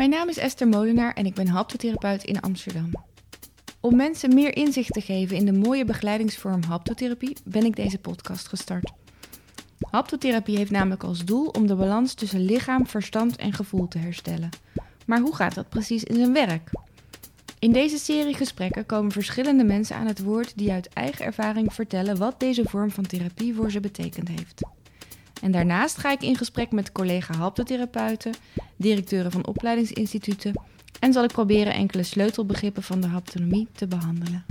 Mijn naam is Esther Molenaar en ik ben haptotherapeut in Amsterdam. Om mensen meer inzicht te geven in de mooie begeleidingsvorm haptotherapie ben ik deze podcast gestart. Haptotherapie heeft namelijk als doel om de balans tussen lichaam, verstand en gevoel te herstellen. Maar hoe gaat dat precies in zijn werk? In deze serie gesprekken komen verschillende mensen aan het woord die uit eigen ervaring vertellen wat deze vorm van therapie voor ze betekend heeft. En daarnaast ga ik in gesprek met collega haptotherapeuten, directeuren van opleidingsinstituten en zal ik proberen enkele sleutelbegrippen van de haptonomie te behandelen.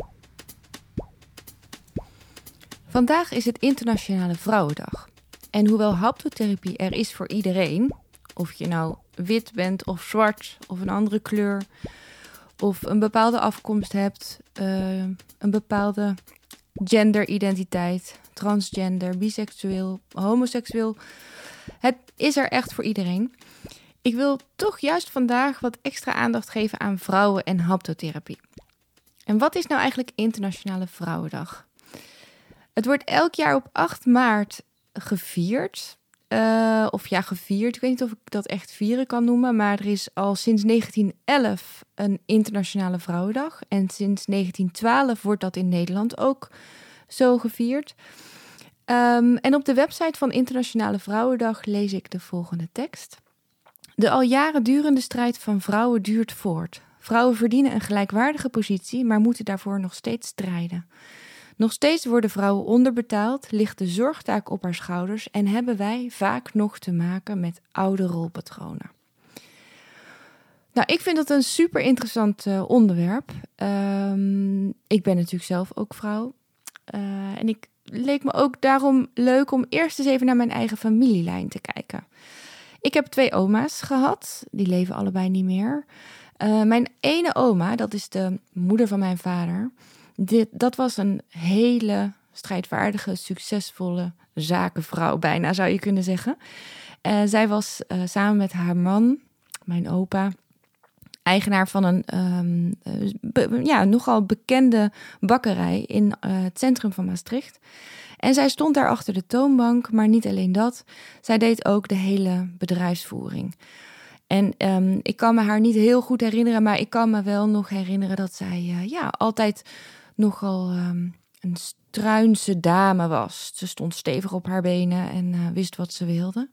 Vandaag is het Internationale Vrouwendag. En hoewel haptotherapie er is voor iedereen, of je nou wit bent of zwart of een andere kleur, of een bepaalde afkomst hebt, uh, een bepaalde genderidentiteit, transgender, biseksueel, homoseksueel. Het is er echt voor iedereen. Ik wil toch juist vandaag wat extra aandacht geven aan vrouwen en haptotherapie. En wat is nou eigenlijk Internationale Vrouwendag? Het wordt elk jaar op 8 maart gevierd. Uh, of ja, gevierd. Ik weet niet of ik dat echt vieren kan noemen. Maar er is al sinds 1911 een Internationale Vrouwendag. En sinds 1912 wordt dat in Nederland ook zo gevierd. Um, en op de website van Internationale Vrouwendag lees ik de volgende tekst. De al jaren durende strijd van vrouwen duurt voort. Vrouwen verdienen een gelijkwaardige positie, maar moeten daarvoor nog steeds strijden. Nog steeds worden vrouwen onderbetaald, ligt de zorgtaak op haar schouders en hebben wij vaak nog te maken met oude rolpatronen. Nou, ik vind dat een super interessant uh, onderwerp. Um, ik ben natuurlijk zelf ook vrouw. Uh, en ik leek me ook daarom leuk om eerst eens even naar mijn eigen familielijn te kijken. Ik heb twee oma's gehad, die leven allebei niet meer. Uh, mijn ene oma, dat is de moeder van mijn vader, dit, dat was een hele strijdvaardige, succesvolle zakenvrouw, bijna zou je kunnen zeggen. Uh, zij was samen met haar man, mijn opa, eigenaar van een um, be, ja, nogal bekende bakkerij in het centrum van Maastricht. En zij stond daar achter de toonbank, maar niet alleen dat. Zij deed ook de hele bedrijfsvoering. En um, ik kan me haar niet heel goed herinneren, maar ik kan me wel nog herinneren dat zij uh, ja, altijd nogal um, een struinse dame was. Ze stond stevig op haar benen en wist wat ze wilde.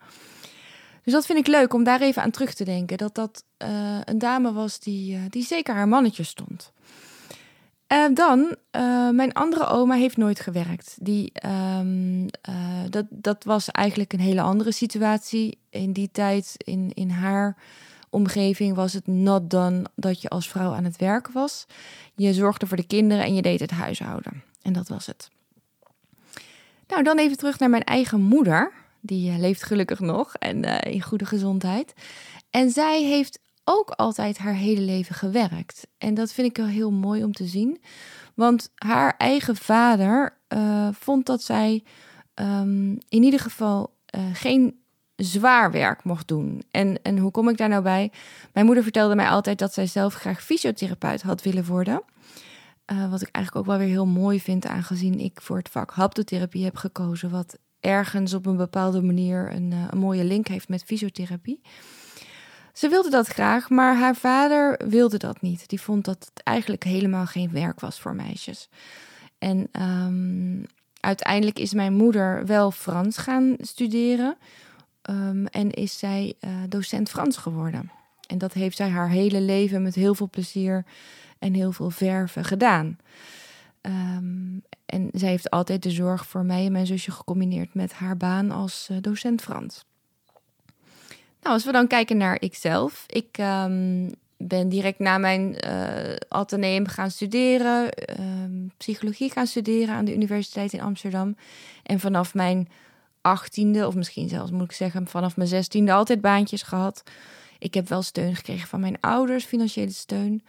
Dus dat vind ik leuk om daar even aan terug te denken. Dat dat uh, een dame was die, die zeker haar mannetje stond. Uh, dan, uh, mijn andere oma heeft nooit gewerkt. Die, uh, dat, dat was eigenlijk een hele andere situatie. In die tijd, in, in haar omgeving, was het not done dat je als vrouw aan het werk was. Je zorgde voor de kinderen en je deed het huishouden. En dat was het. Nou, dan even terug naar mijn eigen moeder. Die leeft gelukkig nog en in goede gezondheid. En zij heeft ook altijd haar hele leven gewerkt. En dat vind ik wel heel mooi om te zien. Want haar eigen vader uh, vond dat zij um, in ieder geval geen zwaar werk mocht doen. En, en hoe kom ik daar nou bij? Mijn moeder vertelde mij altijd dat zij zelf graag fysiotherapeut had willen worden. Wat ik eigenlijk ook wel weer heel mooi vind, aangezien ik voor het vak haptotherapie heb gekozen, wat ergens op een bepaalde manier een, een mooie link heeft met fysiotherapie. Ze wilde dat graag, maar haar vader wilde dat niet. Die vond dat het eigenlijk helemaal geen werk was voor meisjes. En um, uiteindelijk is mijn moeder wel Frans gaan studeren. Um, en is zij uh, docent Frans geworden. En dat heeft zij haar hele leven met heel veel plezier en heel veel verven gedaan. Um, en zij heeft altijd de zorg voor mij en mijn zusje gecombineerd met haar baan als uh, docent Frans. Nou, als we dan kijken naar ikzelf. Ik um, ben direct na mijn uh, ateneum gaan studeren, um, psychologie gaan studeren aan de Universiteit in Amsterdam. En vanaf mijn achttiende, of misschien zelfs moet ik zeggen, vanaf mijn zestiende altijd baantjes gehad. Ik heb wel steun gekregen van mijn ouders, financiële steun.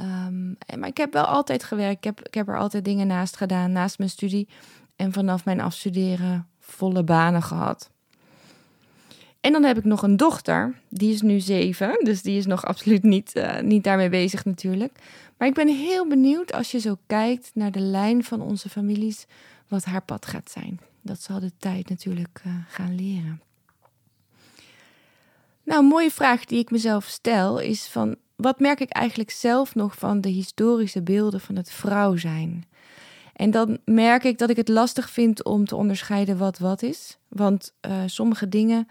Um, maar ik heb wel altijd gewerkt. Ik heb, ik heb er altijd dingen naast gedaan, naast mijn studie. En vanaf mijn afstuderen volle banen gehad. En dan heb ik nog een dochter, die is nu zeven, dus die is nog absoluut niet, uh, niet daarmee bezig natuurlijk. Maar ik ben heel benieuwd als je zo kijkt naar de lijn van onze families, wat haar pad gaat zijn. Dat zal de tijd natuurlijk uh, gaan leren. Nou, een mooie vraag die ik mezelf stel is van wat merk ik eigenlijk zelf nog van de historische beelden van het vrouw zijn? En dan merk ik dat ik het lastig vind om te onderscheiden wat wat is. Want uh, sommige dingen,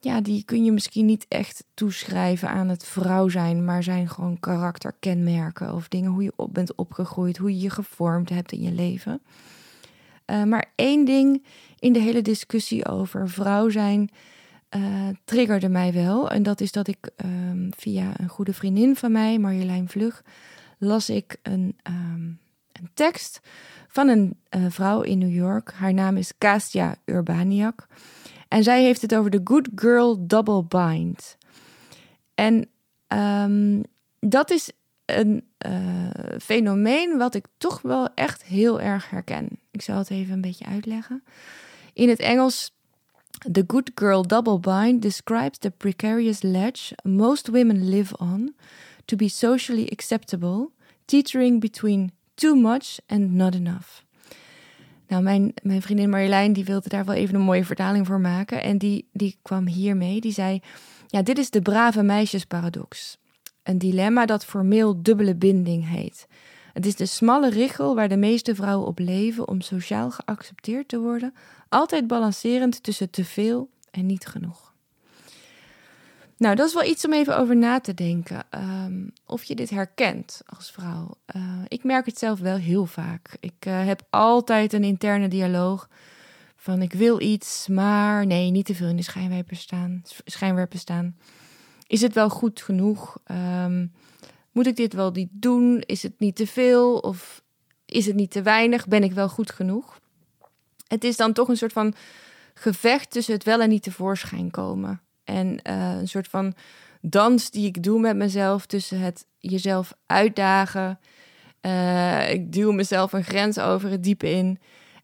ja, die kun je misschien niet echt toeschrijven aan het vrouw zijn, maar zijn gewoon karakterkenmerken of dingen hoe je op bent opgegroeid, hoe je je gevormd hebt in je leven. Uh, maar één ding in de hele discussie over vrouw zijn uh, triggerde mij wel. En dat is dat ik um, via een goede vriendin van mij, Marjolein Vlug, las ik een, um, een tekst van een uh, vrouw in New York. Haar naam is Kasia Urbaniak. En zij heeft het over de Good Girl Double Bind. En um, dat is een uh, fenomeen wat ik toch wel echt heel erg herken. Ik zal het even een beetje uitleggen. In het Engels The Good Girl Double Bind describes the precarious ledge most women live on to be socially acceptable, teetering between too much and not enough. Nou, mijn, mijn vriendin Marjolein die wilde daar wel even een mooie vertaling voor maken. En die, die kwam hiermee. Die zei: Ja, dit is de brave meisjesparadox. Een dilemma dat formeel dubbele binding heet. Het is de smalle richel waar de meeste vrouwen op leven om sociaal geaccepteerd te worden, altijd balancerend tussen te veel en niet genoeg. Nou, dat is wel iets om even over na te denken. Um, of je dit herkent als vrouw. Uh, ik merk het zelf wel heel vaak. Ik uh, heb altijd een interne dialoog van ik wil iets, maar nee, niet te veel in de schijnwerper staan. Schijnwerper staan. Is het wel goed genoeg? Um, moet ik dit wel niet doen? Is het niet te veel? Of is het niet te weinig? Ben ik wel goed genoeg? Het is dan toch een soort van gevecht tussen het wel en niet tevoorschijn komen. En uh, een soort van dans die ik doe met mezelf tussen het jezelf uitdagen. Uh, ik duw mezelf een grens over het diepe in.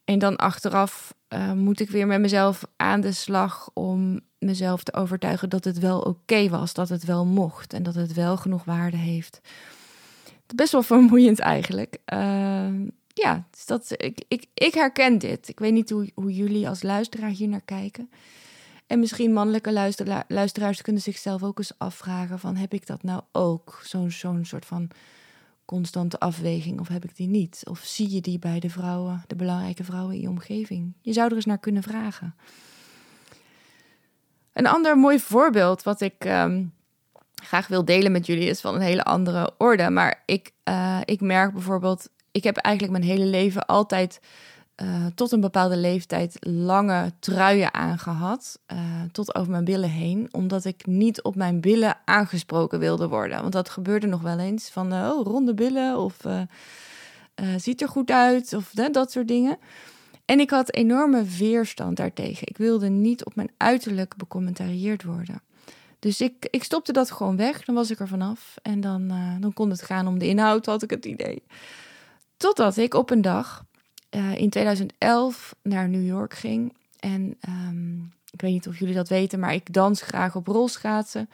En dan achteraf uh, moet ik weer met mezelf aan de slag om mezelf te overtuigen dat het wel oké was, dat het wel mocht en dat het wel genoeg waarde heeft. Best wel vermoeiend eigenlijk. Uh, ja, dus dat, ik, ik, ik herken dit. Ik weet niet hoe, hoe jullie als luisteraar hier naar kijken. En misschien mannelijke luistera luisteraars kunnen zichzelf ook eens afvragen van heb ik dat nou ook? Zo'n zo'n soort van constante afweging of heb ik die niet? Of zie je die bij de vrouwen, de belangrijke vrouwen in je omgeving? Je zou er eens naar kunnen vragen. Een ander mooi voorbeeld wat ik um, graag wil delen met jullie is van een hele andere orde. Maar ik, uh, ik merk bijvoorbeeld, ik heb eigenlijk mijn hele leven altijd uh, tot een bepaalde leeftijd lange truien aangehad. Uh, tot over mijn billen heen. Omdat ik niet op mijn billen aangesproken wilde worden. Want dat gebeurde nog wel eens. Van oh, ronde billen of ziet er goed uit of dat soort dingen. En ik had enorme weerstand daartegen. Ik wilde niet op mijn uiterlijk becommentarieerd worden. Dus ik, ik stopte dat gewoon weg. Dan was ik er vanaf. En dan, uh, dan kon het gaan om de inhoud, had ik het idee. Totdat ik op een dag uh, in 2011 naar New York ging. En um, ik weet niet of jullie dat weten, maar ik dans graag op rolschaatsen.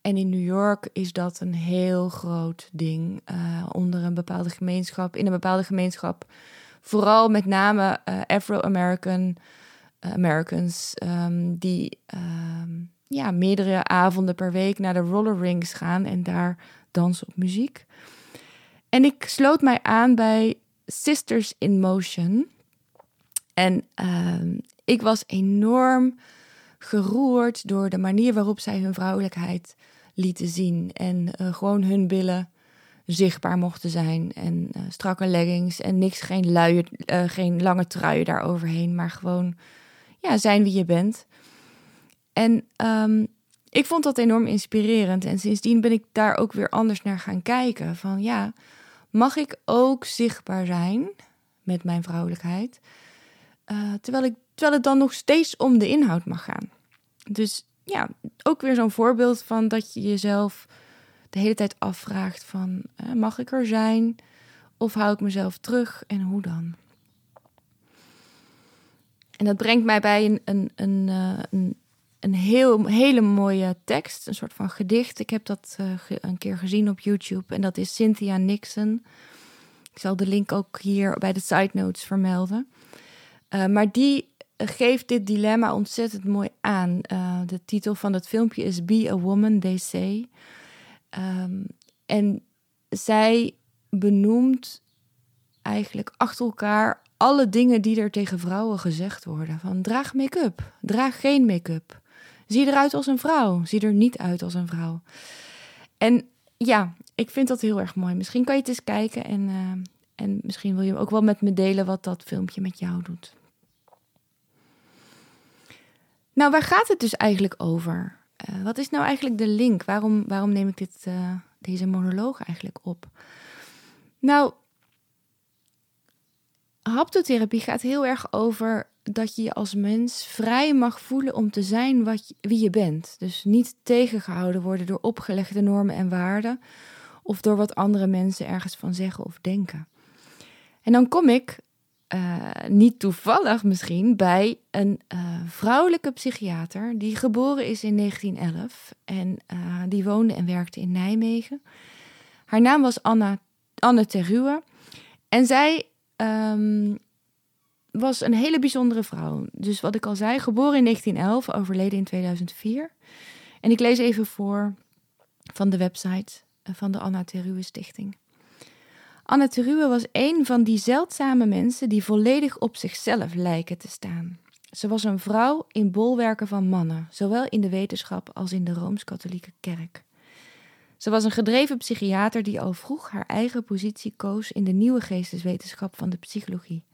En in New York is dat een heel groot ding. Uh, onder een bepaalde gemeenschap, in een bepaalde gemeenschap vooral met name uh, Afro-American uh, Americans um, die um, ja, meerdere avonden per week naar de roller rings gaan en daar dansen op muziek. En ik sloot mij aan bij Sisters in Motion. En um, ik was enorm geroerd door de manier waarop zij hun vrouwelijkheid lieten zien. En uh, gewoon hun billen zichtbaar mochten zijn. En uh, strakke leggings en niks, geen, luie, uh, geen lange truien daaroverheen, maar gewoon ja, zijn wie je bent. En um, ik vond dat enorm inspirerend. En sindsdien ben ik daar ook weer anders naar gaan kijken. Van ja, mag ik ook zichtbaar zijn met mijn vrouwelijkheid? Uh, terwijl, ik, terwijl het dan nog steeds om de inhoud mag gaan. Dus ja, ook weer zo'n voorbeeld van dat je jezelf de hele tijd afvraagt van uh, mag ik er zijn of hou ik mezelf terug en hoe dan? En dat brengt mij bij een, een, een, uh, een, een heel, hele mooie tekst, een soort van gedicht. Ik heb dat uh, een keer gezien op YouTube en dat is Cynthia Nixon. Ik zal de link ook hier bij de side notes vermelden. maar die geeft dit dilemma ontzettend mooi aan. De titel van het filmpje is Be a Woman, They Say. Um, en zij benoemt eigenlijk achter elkaar alle dingen die er tegen vrouwen gezegd worden. Van draag make-up, draag geen make-up. Zie eruit als een vrouw, zie er niet uit als een vrouw. En ja, ik vind dat heel erg mooi. Misschien kan je het eens kijken en, uh, en misschien wil je ook wel met me delen wat dat filmpje met jou doet. Nou, waar gaat het dus eigenlijk over? Uh, wat is nou eigenlijk de link? Waarom, waarom neem ik dit, uh, deze monoloog eigenlijk op? Nou, haptotherapie gaat heel erg over dat je je als mens vrij mag voelen om te zijn wat wie je bent. Dus niet tegengehouden worden door opgelegde normen en waarden of door wat andere mensen ergens van zeggen of denken. En dan kom ik, uh, niet toevallig misschien, bij een uh, vrouwelijke psychiater die geboren is in 1911 en uh, die woonde en werkte in Nijmegen. Haar naam was Anna, Anne Terruwe en zij um, was een hele bijzondere vrouw. Dus wat ik al zei, geboren in 1911, overleden in 2004. En ik lees even voor van de website eh, van de Anna Terue Stichting. Anna Terue was een van die zeldzame mensen die volledig op zichzelf lijken te staan. Ze was een vrouw in bolwerken van mannen, zowel in de wetenschap als in de rooms-katholieke kerk. Ze was een gedreven psychiater die al vroeg haar eigen positie koos in de nieuwe geesteswetenschap van de psychologie.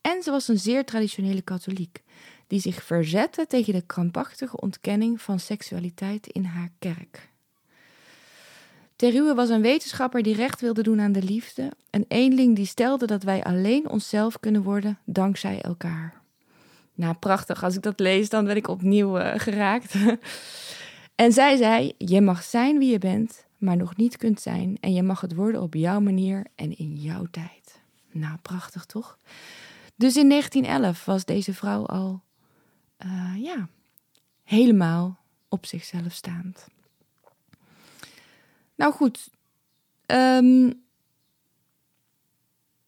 En ze was een zeer traditionele katholiek, die zich verzette tegen de krampachtige ontkenning van seksualiteit in haar kerk. Terue was een wetenschapper die recht wilde doen aan de liefde, een eenling die stelde dat wij alleen onszelf kunnen worden dankzij elkaar. Nou, prachtig. Als ik dat lees, dan ben ik opnieuw uh, geraakt. En zij zei: Je mag zijn wie je bent, maar nog niet kunt zijn. En je mag het worden op jouw manier en in jouw tijd. Nou, prachtig toch? Dus in 1911 was deze vrouw al, uh, ja, helemaal op zichzelf staand. Nou goed, um,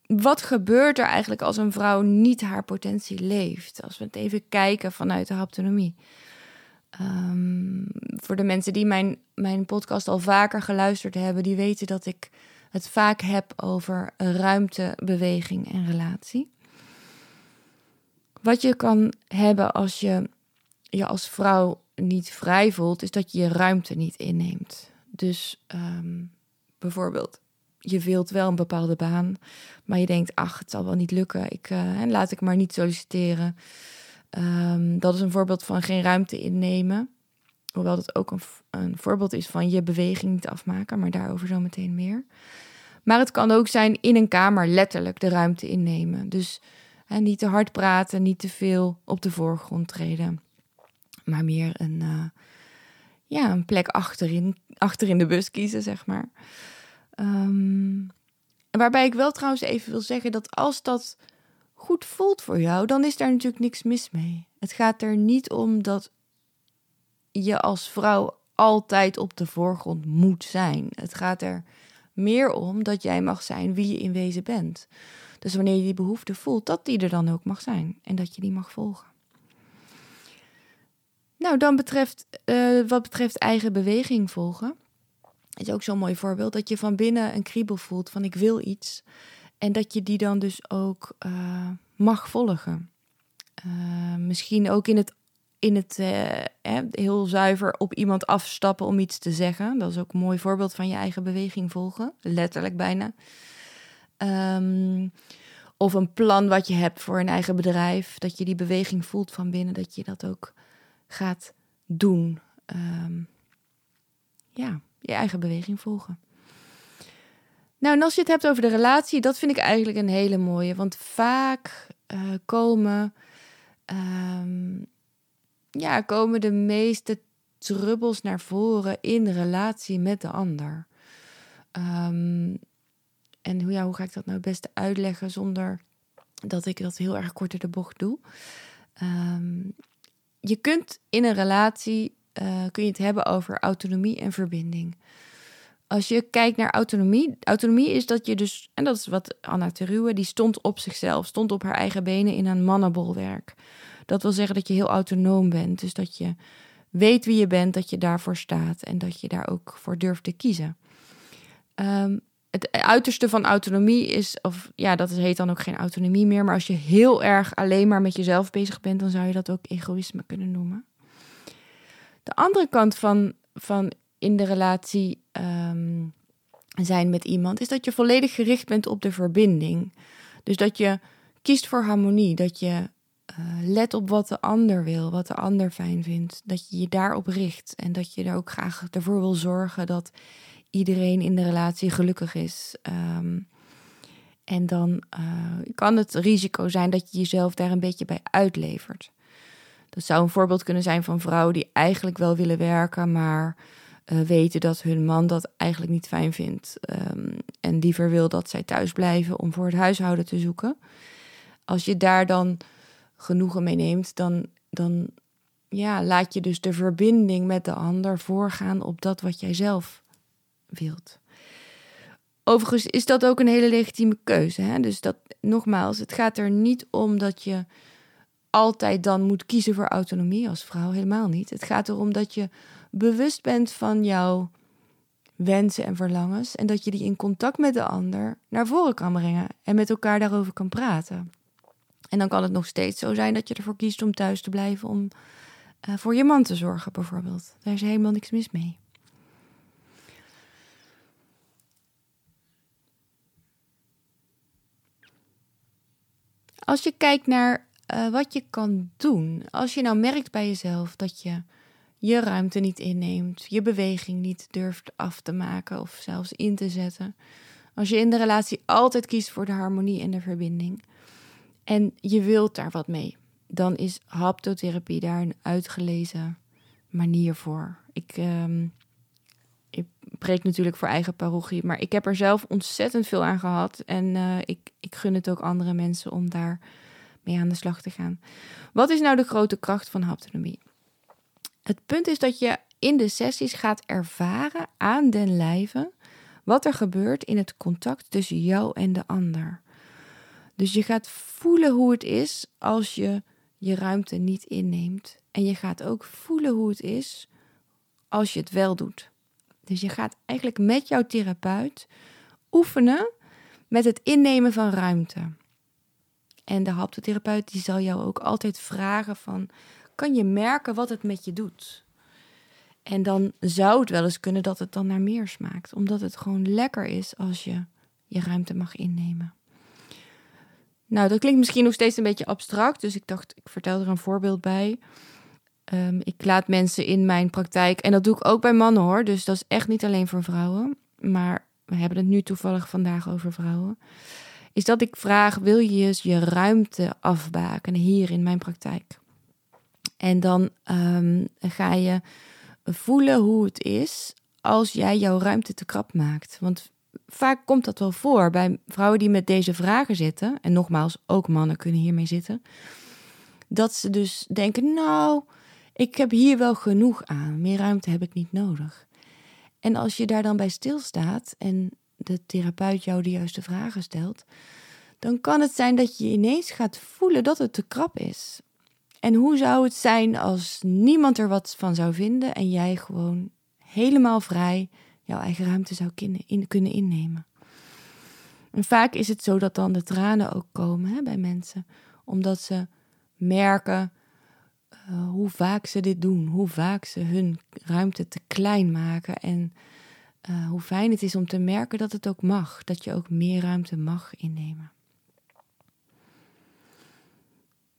wat gebeurt er eigenlijk als een vrouw niet haar potentie leeft? Als we het even kijken vanuit de haptonomie. Um, voor de mensen die mijn, mijn podcast al vaker geluisterd hebben, die weten dat ik het vaak heb over ruimte, beweging en relatie. Wat je kan hebben als je je als vrouw niet vrij voelt, is dat je je ruimte niet inneemt. Dus um, bijvoorbeeld, je wilt wel een bepaalde baan, maar je denkt, ach, het zal wel niet lukken. Ik, en laat ik maar niet solliciteren. Um, dat is een voorbeeld van geen ruimte innemen. Hoewel dat ook een, een, voorbeeld is van je beweging niet afmaken, maar daarover zo meteen meer. Maar het kan ook zijn in een kamer letterlijk de ruimte innemen. Dus hè, niet te hard praten, niet te veel op de voorgrond treden. Maar meer een, uh, ja, een plek achterin, achter in de bus kiezen, zeg maar. Um, waarbij ik wel trouwens even wil zeggen dat als dat goed voelt voor jou, dan is daar natuurlijk niks mis mee. Het gaat er niet om dat je als vrouw altijd op de voorgrond moet zijn. Het gaat er meer om dat jij mag zijn wie je in wezen bent. Dus wanneer je die behoefte voelt, dat die er dan ook mag zijn en dat je die mag volgen. Nou, dan betreft, uh, wat betreft eigen beweging volgen, is ook zo'n mooi voorbeeld dat je van binnen een kriebel voelt van ik wil iets. En dat je die dan dus ook uh, mag volgen. Uh, misschien ook in het, in het uh, heel zuiver op iemand afstappen om iets te zeggen. Dat is ook een mooi voorbeeld van je eigen beweging volgen. Letterlijk bijna. Um, of een plan wat je hebt voor een eigen bedrijf. Dat je die beweging voelt van binnen. Dat je dat ook gaat doen. Um, ja, je eigen beweging volgen. Nou, en als je het hebt over de relatie, dat vind ik eigenlijk een hele mooie. Want vaak uh, komen, um, ja, komen de meeste trubbels naar voren in relatie met de ander. Um, en hoe, ja, hoe ga ik dat nou het beste uitleggen zonder dat ik dat heel erg kort in de bocht doe? Je kunt in een relatie uh, kun je het hebben over autonomie en verbinding. Als je kijkt naar autonomie, autonomie is dat je dus, en dat is wat Anna Teruwe, die stond op zichzelf, stond op haar eigen benen in een mannenbolwerk. Dat wil zeggen dat je heel autonoom bent, dus dat je weet wie je bent, dat je daarvoor staat en dat je daar ook voor durft te kiezen. Um, het uiterste van autonomie is, of ja, dat heet dan ook geen autonomie meer, maar als je heel erg alleen maar met jezelf bezig bent, dan zou je dat ook egoïsme kunnen noemen. De andere kant van, van in de relatie um, zijn met iemand, is dat je volledig gericht bent op de verbinding. Dus dat je kiest voor harmonie, dat je uh, let op wat de ander wil, wat de ander fijn vindt, dat je je daarop richt en dat je er ook graag ervoor wil zorgen dat iedereen in de relatie gelukkig is. Ehm, en dan uh, kan het risico zijn dat je jezelf daar een beetje bij uitlevert. Dat zou een voorbeeld kunnen zijn van vrouwen die eigenlijk wel willen werken, maar uh, weten dat hun man dat eigenlijk niet fijn vindt. Um, en liever wil dat zij thuis blijven om voor het huishouden te zoeken. Als je daar dan genoegen mee neemt, dan, dan ja, laat je dus de verbinding met de ander voorgaan op dat wat jij zelf wilt. Overigens is dat ook een hele legitieme keuze. Hè? Dus dat, nogmaals, het gaat er niet om dat je altijd dan moet kiezen voor autonomie als vrouw. Helemaal niet. Het gaat erom dat je bewust bent van jouw wensen en verlangens. En dat je die in contact met de ander naar voren kan brengen. En met elkaar daarover kan praten. En dan kan het nog steeds zo zijn dat je ervoor kiest om thuis te blijven om uh, voor je man te zorgen, bijvoorbeeld. Daar is helemaal niks mis mee. Als je kijkt naar uh, wat je kan doen, als je nou merkt bij jezelf dat je je ruimte niet inneemt, je beweging niet durft af te maken of zelfs in te zetten. Als je in de relatie altijd kiest voor de harmonie en de verbinding en je wilt daar wat mee, dan is haptotherapie daar een uitgelezen manier voor. Ik, um, ik preek natuurlijk voor eigen parochie, maar ik heb er zelf ontzettend veel aan gehad. En uh, ik, ik gun het ook andere mensen om daar mee aan de slag te gaan. Wat is nou de grote kracht van haptonomie? Het punt is dat je in de sessies gaat ervaren aan den lijve wat er gebeurt in het contact tussen jou en de ander. Dus je gaat voelen hoe het is als je je ruimte niet inneemt. En je gaat ook voelen hoe het is als je het wel doet. Dus je gaat eigenlijk met jouw therapeut oefenen met het innemen van ruimte. En de haptotherapeut die zal jou ook altijd vragen van... kan je merken wat het met je doet? En dan zou het wel eens kunnen dat het dan naar meer smaakt. Omdat het gewoon lekker is als je je ruimte mag innemen. Nou, dat klinkt misschien nog steeds een beetje abstract. Dus ik dacht, ik vertel er een voorbeeld bij. Um, ik laat mensen in mijn praktijk, en dat doe ik ook bij mannen hoor, dus dat is echt niet alleen voor vrouwen, maar we hebben het nu toevallig vandaag over vrouwen. Is dat ik vraag: wil je eens je ruimte afbaken hier in mijn praktijk? En dan um, ga je voelen hoe het is als jij jouw ruimte te krap maakt. Want vaak komt dat wel voor bij vrouwen die met deze vragen zitten. En nogmaals, ook mannen kunnen hiermee zitten. Dat ze dus denken: Nou, ik heb hier wel genoeg aan. Meer ruimte heb ik niet nodig. En als je daar dan bij stilstaat en de therapeut jou de juiste vragen stelt, dan kan het zijn dat je ineens gaat voelen dat het te krap is. En hoe zou het zijn als niemand er wat van zou vinden en jij gewoon helemaal vrij jouw eigen ruimte zou kunnen innemen? En vaak is het zo dat dan de tranen ook komen hè, bij mensen, omdat ze merken uh, hoe vaak ze dit doen, hoe vaak ze hun ruimte te klein maken en uh, hoe fijn het is om te merken dat het ook mag, dat je ook meer ruimte mag innemen.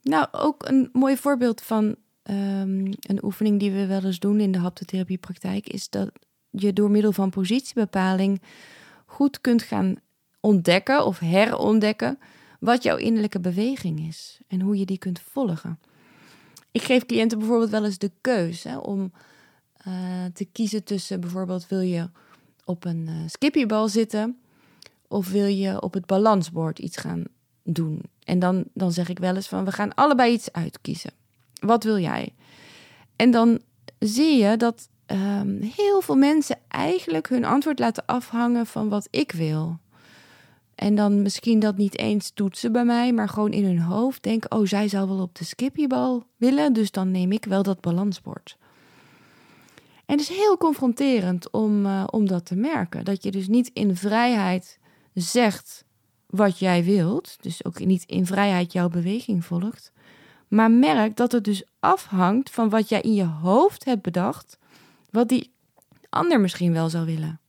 Nou, ook een mooi voorbeeld van um, een oefening die we wel eens doen in de haptotherapiepraktijk is dat je door middel van positiebepaling goed kunt gaan ontdekken of herontdekken wat jouw innerlijke beweging is en hoe je die kunt volgen. Ik geef cliënten bijvoorbeeld wel eens de keuze om uh, te kiezen tussen bijvoorbeeld wil je op een uh, skippiebal zitten of wil je op het balansbord iets gaan doen. En dan, dan zeg ik wel eens van we gaan allebei iets uitkiezen. Wat wil jij? En dan zie je dat ehm, heel veel mensen eigenlijk hun antwoord laten afhangen van wat ik wil. En dan misschien dat niet eens toetsen bij mij, maar gewoon in hun hoofd denken: oh, zij zou wel op de skippiebal willen, dus dan neem ik wel dat balansbord. En het is heel confronterend om, uh, om dat te merken. Dat je dus niet in vrijheid zegt wat jij wilt, dus ook niet in vrijheid jouw beweging volgt, maar merk dat het dus afhangt van wat jij in je hoofd hebt bedacht, wat die ander misschien wel zou willen.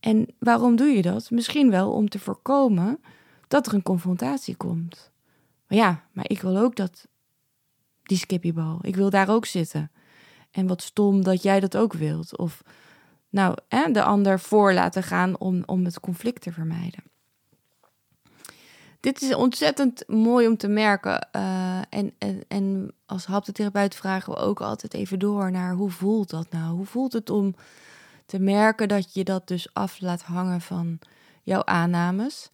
En waarom doe je dat? Misschien wel om te voorkomen dat er een confrontatie komt. Maar ja, maar ik wil ook dat die skippybal. Ik wil daar ook zitten. En wat stom dat jij dat ook wilt. Of nou, hè, de ander voor laten gaan om, om het conflict te vermijden. Dit is ontzettend mooi om te merken. Uh, en, en, en als haptotherapeut vragen we ook altijd even door naar hoe voelt dat nou? Hoe voelt het om te merken dat je dat dus af laat hangen van jouw aannames?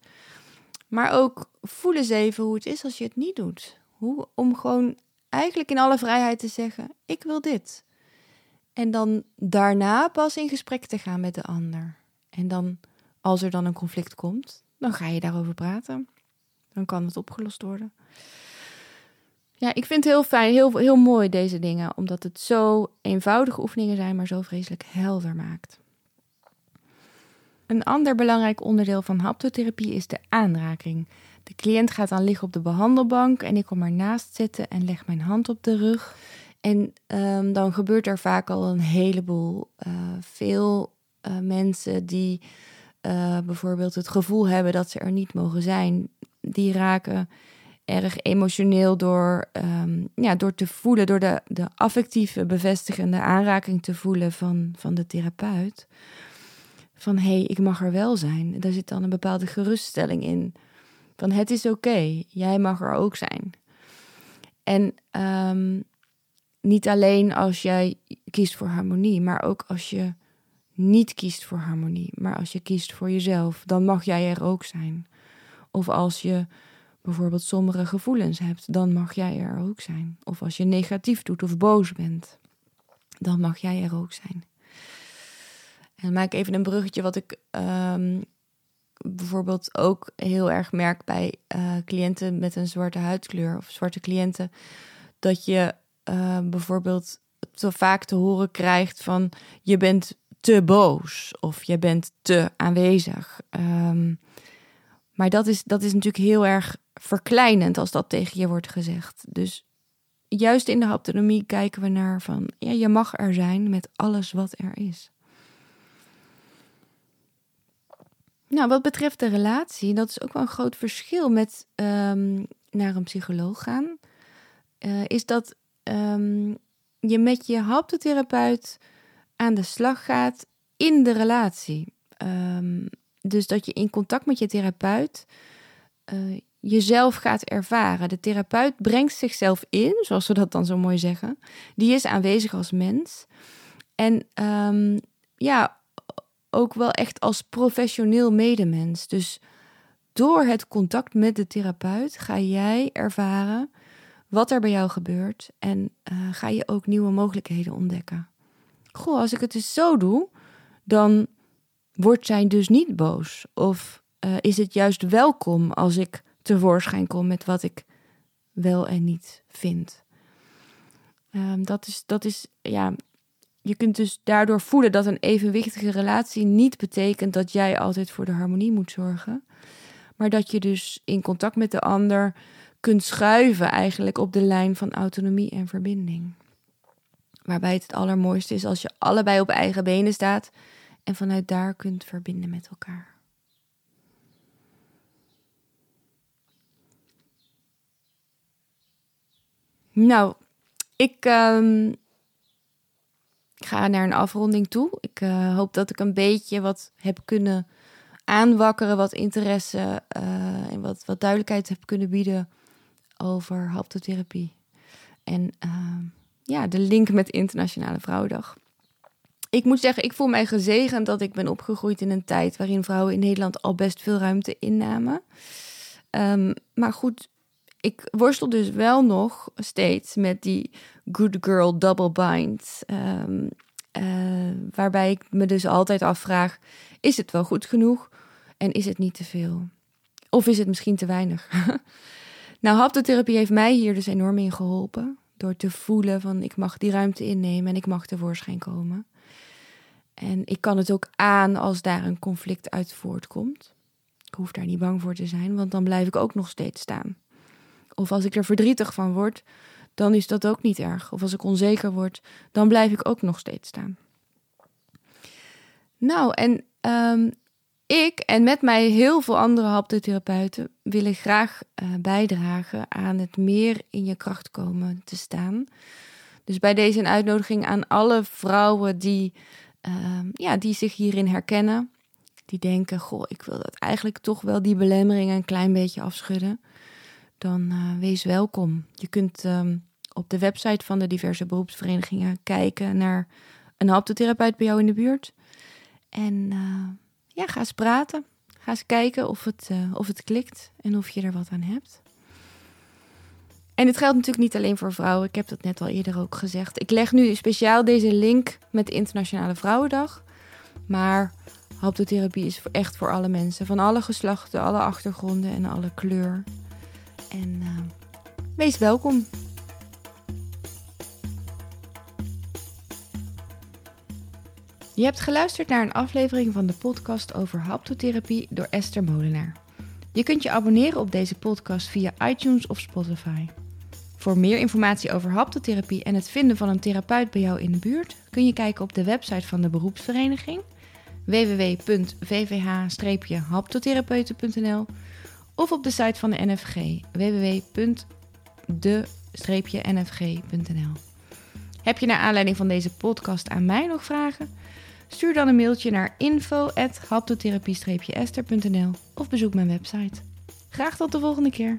Maar ook voel eens even hoe het is als je het niet doet. Hoe, om gewoon eigenlijk in alle vrijheid te zeggen: Ik wil dit. En dan daarna pas in gesprek te gaan met de ander. En dan, als er dan een conflict komt, dan ga je daarover praten. Dan kan het opgelost worden. Ja, ik vind het heel fijn, heel, heel mooi deze dingen, omdat het zo eenvoudige oefeningen zijn, maar zo vreselijk helder maakt. Een ander belangrijk onderdeel van haptotherapie is de aanraking. De cliënt gaat dan liggen op de behandelbank en ik kom ernaast zitten en leg mijn hand op de rug. En um, dan gebeurt er vaak al een heleboel. Uh, veel uh, mensen die uh, bijvoorbeeld het gevoel hebben dat ze er niet mogen zijn, die raken erg emotioneel door, um, ja, door te voelen, door de, de affectieve bevestigende aanraking te voelen van, van de therapeut. Van hé, hey, ik mag er wel zijn. Daar zit dan een bepaalde geruststelling in. Van het is oké, jij mag er ook zijn. En um, niet alleen als jij kiest voor harmonie, maar ook als je niet kiest voor harmonie, maar als je kiest voor jezelf, dan mag jij er ook zijn. Of als je bijvoorbeeld sombere gevoelens hebt, dan mag jij er ook zijn. Of als je negatief doet of boos bent, dan mag jij er ook zijn. En maak even een bruggetje wat ik um, bijvoorbeeld ook heel erg merk bij uh, cliënten met een zwarte huidkleur of zwarte cliënten. Dat je uh, bijvoorbeeld zo vaak te horen krijgt van je bent te boos of je bent te aanwezig. Um, maar dat is, dat is natuurlijk heel erg verkleinend als dat tegen je wordt gezegd. Dus juist in de haptonomie kijken we naar van ja, je mag er zijn met alles wat er is. Nou, wat betreft de relatie, dat is ook wel een groot verschil met um, naar een psycholoog gaan. Uh, is dat um, je met je haptotherapeut aan de slag gaat in de relatie. Um, dus dat je in contact met je therapeut uh, jezelf gaat ervaren. De therapeut brengt zichzelf in, zoals we dat dan zo mooi zeggen. Die is aanwezig als mens. En um, ja, ook wel echt als professioneel medemens. Dus door het contact met de therapeut ga jij ervaren wat er bij jou gebeurt en uh, ga je ook nieuwe mogelijkheden ontdekken. Goh, als ik het dus zo doe, dan wordt zij dus niet boos. Of uh, is het juist welkom als ik tevoorschijn kom met wat ik wel en niet vind. Um, dat, is, dat is, ja, je kunt dus daardoor voelen dat een evenwichtige relatie niet betekent dat jij altijd voor de harmonie moet zorgen. Maar dat je dus in contact met de ander kunt schuiven eigenlijk op de lijn van autonomie en verbinding. Waarbij het het allermooiste is als je allebei op eigen benen staat en vanuit daar kunt verbinden met elkaar. Nou, ik um, ga naar een afronding toe. Ik uh, hoop dat ik een beetje wat heb kunnen aanwakkeren, wat interesse uh, en wat, wat duidelijkheid heb kunnen bieden over haptotherapie. En uh, ja, de link met Internationale Vrouwendag. Ik moet zeggen, ik voel mij gezegend dat ik ben opgegroeid in een tijd waarin vrouwen in Nederland al best veel ruimte innamen. Um, maar goed, ik worstel dus wel nog steeds met die good girl double bind. Ehm, eh, waarbij ik me dus altijd afvraag: is het wel goed genoeg en is het niet te veel? Of is het misschien te weinig? nou, haptotherapie heeft mij hier dus enorm in geholpen. Door te voelen van ik mag die ruimte innemen en ik mag tevoorschijn komen. En ik kan het ook aan als daar een conflict uit voortkomt. Ik hoef daar niet bang voor te zijn, want dan blijf ik ook nog steeds staan. Of als ik er verdrietig van word, dan is dat ook niet erg. Of als ik onzeker word, dan blijf ik ook nog steeds staan. Nou, en um, ik en met mij heel veel andere haptotherapeuten willen graag uh, bijdragen aan het meer in je kracht komen te staan. Dus bij deze een uitnodiging aan alle vrouwen die, uh, ja, die zich hierin herkennen. Die denken, goh, ik wil dat eigenlijk toch wel die belemmeringen een klein beetje afschudden. Dan uh, wees welkom. Je kunt um, op de website van de diverse beroepsverenigingen kijken naar een haptotherapeut bij jou in de buurt. En uh, ja, ga eens praten. Ga eens kijken of het, uh, of het klikt en of je er wat aan hebt. En het geldt natuurlijk niet alleen voor vrouwen. Ik heb dat net al eerder ook gezegd. Ik leg nu speciaal deze link met de Internationale Vrouwendag. Maar haptotherapie is echt voor alle mensen. Van alle geslachten, alle achtergronden en alle kleur. En uh, wees welkom. Je hebt geluisterd naar een aflevering van de podcast over haptotherapie door Esther Molenaar. Je kunt je abonneren op deze podcast via iTunes of Spotify. Voor meer informatie over haptotherapie en het vinden van een therapeut bij jou in de buurt kun je kijken op de website van de beroepsvereniging www.vvh-haptotherapeuten.nl of op de site van de NFG www.de-nfg.nl. Heb je naar aanleiding van deze podcast aan mij nog vragen? Stuur dan een mailtje naar info.haptotherapie-ester.nl of bezoek mijn website. Graag tot de volgende keer.